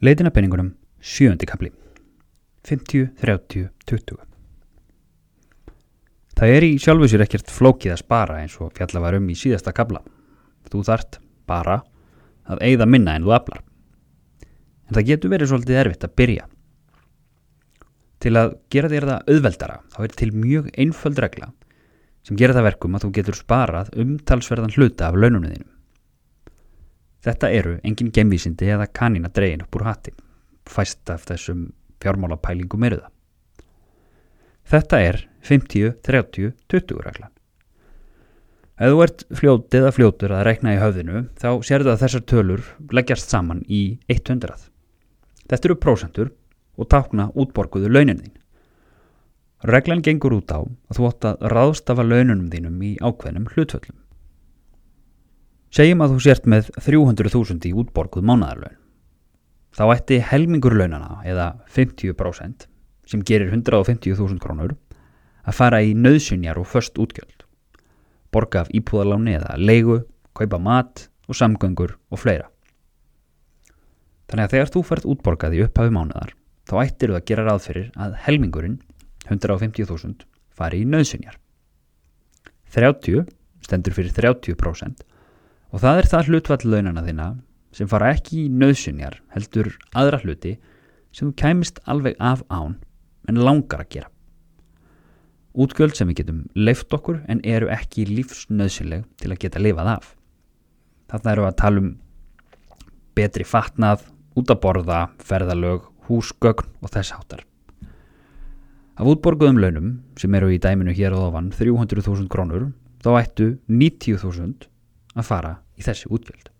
Leitina penningunum sjöndi kapli 50, 30, 20 Það er í sjálfu sér ekkert flókið að spara eins og fjalla var um í síðasta kapla. Þú þart bara að eigða minna en þú aflar. En það getur verið svolítið erfitt að byrja. Til að gera þér það auðveldara þá er til mjög einföld regla sem gera það verkum að þú getur sparað umtalsverðan hluta af laununum þínum. Þetta eru engin gemvísindi eða kanína dregin upp úr hatti. Fæst af þessum fjármálapælingum eru það. Þetta er 50, 30, 20 reglan. Ef þú ert fljót eða fljótur að rekna í höfðinu þá sérðu að þessar tölur leggjast saman í 100. Þetta eru prósentur og tákna útborguðu launin þín. Reglan gengur út á að þú átt að ráðstafa laununum þínum í ákveðnum hlutvöllum. Segjum að þú sért með 300.000 í útborguð mánadarlaun. Þá ætti helmingur launana eða 50% sem gerir 150.000 krónur að fara í nöðsynjar og först útgjöld. Borga af ípúðaláni eða leigu, kaupa mat og samgöngur og fleira. Þannig að þegar þú fært útborgað í upphafi mánuðar þá ættir þú að gera ráð fyrir að helmingurinn 150.000 fari í nöðsynjar. 30 stendur fyrir 30% og það er það hlutvall launana þina sem fara ekki í nöðsynjar heldur aðra hluti sem þú kæmist alveg af án en langar að gera. Útgjöld sem við getum leift okkur en eru ekki lífsnöðsynleg til að geta lifað af. Þarna eru að tala um betri fatnað, út að borða, ferðalög, húsgögn og þess áttar. Af útborguðum launum sem eru í dæminu hér á ofan 300.000 krónur þá ættu 90.000 að fara í þessi útgjöld.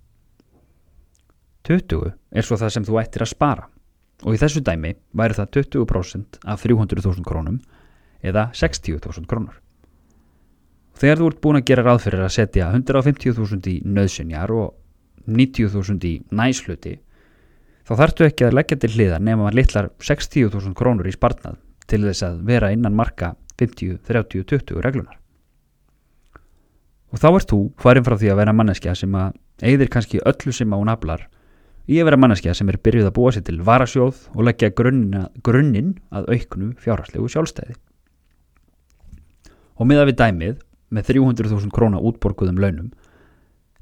20 er svo það sem þú ættir að spara og í þessu dæmi væri það 20% af 300.000 krónum eða 60.000 krónur. Þegar þú ert búin að gera ráð fyrir að setja 150.000 í nöðsynjar og 90.000 í næsluti þá þartu ekki að leggja til hliðar nema að litlar 60.000 krónur í spartnað til þess að vera innan marka 50, 30, 20 reglunar. Og þá ert þú farin frá því að vera manneskja sem að eigðir kannski öllu sem að hún aflar í að vera manneskja sem er byrjuð að búa sér til varasjóð og leggja grunninn að auknu fjárhastlegu sjálfstæði. Og miða við dæmið með 300.000 króna útborguðum launum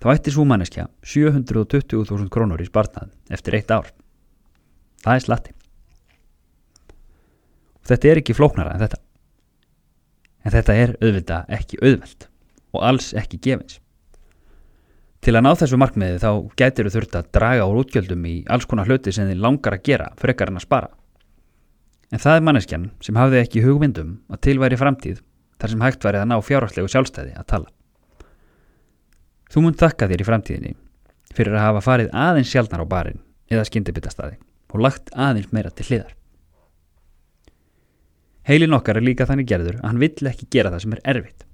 þá ætti svo manneskja 720.000 krónur í spartnað eftir eitt ár. Það er slatti. Þetta er ekki flóknara en þetta. En þetta er auðvitað ekki auðveld og alls ekki gefins. Til að ná þessu markmiði þá getur þú þurft að draga úr útgjöldum í alls konar hluti sem þið langar að gera frekar en að spara. En það er manneskjan sem hafði ekki hugmyndum að tilværi framtíð þar sem hægt væri að ná fjárhástlegu sjálfstæði að tala. Þú mun þakka þér í framtíðinni fyrir að hafa farið aðeins sjálfnar á barinn eða skyndibitastadi og lagt aðeins meira til hliðar. Heilin okkar er líka þannig gerður að hann vill ekki gera það sem er erfitt.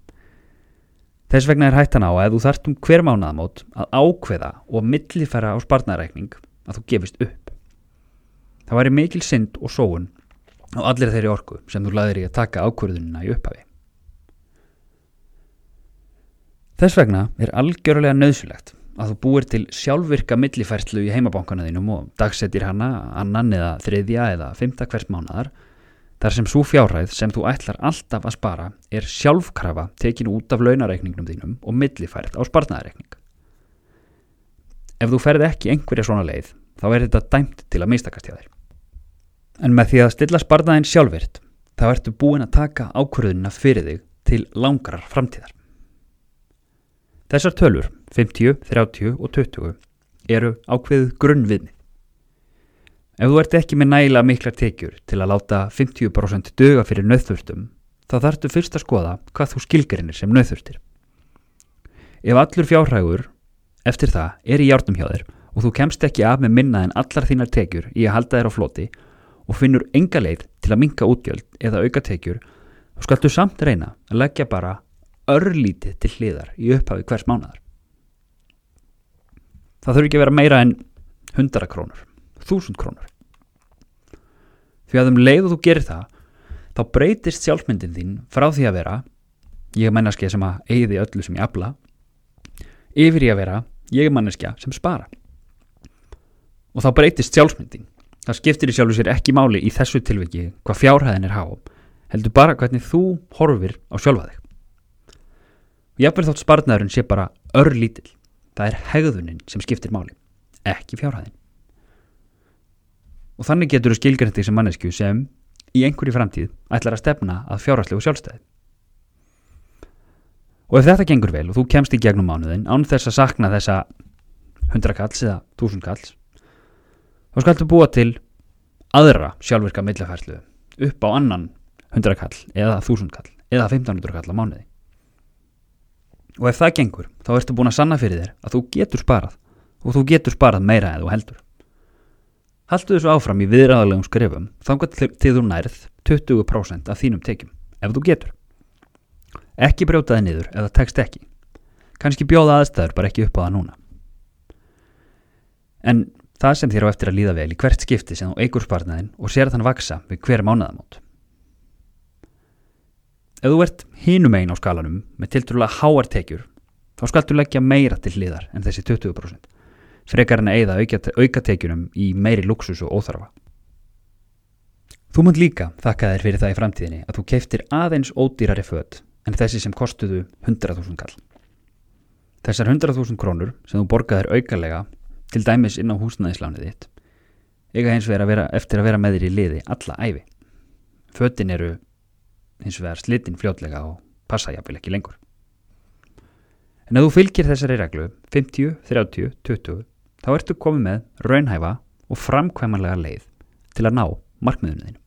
Þess vegna er hættan á að þú þart um hver mánaðamót að ákveða og millifæra á spartnarækning að þú gefist upp. Það væri mikil synd og sóun á allir þeirri orku sem þú laðir í að taka ákverðunina í upphafi. Þess vegna er algjörlega nöðsulegt að þú búir til sjálfvirka millifærslu í heimabankana þínum og dagsettir hana annan eða þriðja eða fymta hvert mánadar þar sem svo fjárhæð sem þú ætlar alltaf að spara er sjálfkrafa tekin út af launareikningnum þínum og millifært á spartnaðareikning. Ef þú ferð ekki einhverja svona leið þá er þetta dæmt til að mistakast hjá þér. En með því að stilla spartnaðin sjálfvirt þá ertu búin að taka ákvörðunina fyrir þig til langrar framtíðar. Þessar tölur, 50, 30 og 20, eru ákveðið grunnviðni. Ef þú ert ekki með nægilega miklar tekjur til að láta 50% döga fyrir nöðþurstum, þá þartu fyrst að skoða hvað þú skilgarinnir sem nöðþurstir. Ef allur fjárhægur eftir það er í hjártum hjá þér og þú kemst ekki af með minna en allar þínar tekjur í að halda þér á floti og finnur enga leið til að minka útgjöld eða auka tekjur, þá skaltu samt reyna að leggja bara örlítið til hliðar í upphafi hvers mánadar. Það þurfi ekki að vera meira en 100 krónur, 1000 krónur. Því að um leið og þú gerir það, þá breytist sjálfmyndin þín frá því að vera, ég er manneskja sem að eigði öllu sem ég afla, yfir í að vera, ég er manneskja sem spara. Og þá breytist sjálfmyndin Það skiptir í sjálfu sér ekki máli í þessu tilviki hvað fjárhæðin er há, heldur bara hvernig þú horfir á sjálfa þig. Jáfnveg þótt spartnaðurinn sé bara örlítill, það er hegðunin sem skiptir máli, ekki fjárhæðin. Og þannig getur þú skilgjörndi sem mannesku sem í einhverju framtíð ætlar að stefna að fjárhæðslegu sjálfstæði. Og ef þetta gengur vel og þú kemst í gegnum mánuðin án þess að sakna þessa 100 kalls eða 1000 kalls, þá skaltu búa til aðra sjálfvirka millafærslu upp á annan 100 kall eða 1000 kall eða 1500 kall á mánuði. Og ef það gengur, þá ertu búin að sanna fyrir þér að þú getur sparað og þú getur sparað meira eða þú heldur. Haldu þessu áfram í viðræðalegum skrifum þangat til þú nærð 20% af þínum tekjum, ef þú getur. Ekki brjótaði niður eða tekst ekki. Kanski bjóða aðstæður bara ekki upp á það núna. En það sem þér á eftir að líða vel í hvert skipti sem þú eigur sparnaðin og sér þann vaksa við hver mánuðamót. Ef þú ert hinum einn á skalanum með tiltrúlega háar tekjur, þá skaltu leggja meira til hliðar en þessi 20%, frekar en að eigða auka, auka í meiri luxus og óþarfa. Þú munt líka þakka þér fyrir það í framtíðinni að þú keiftir aðeins ódýrari född en þessi sem kostuðu 100.000 kall. Þessar 100.000 krónur sem þú borgaðir aukalega til dæmis inn á húsnæðislánið þitt eiga hins vegar að vera, eftir að vera með þér í liði alla æfi. Föttin eru hins vegar slittin fljótlega og passa jáfnvel ekki lengur. En ef þú fylgir þessari reglu 50, 30, 20 þá ertu komið með raunhæfa og framkvæmanlega leið til að ná markmiðunuðinu.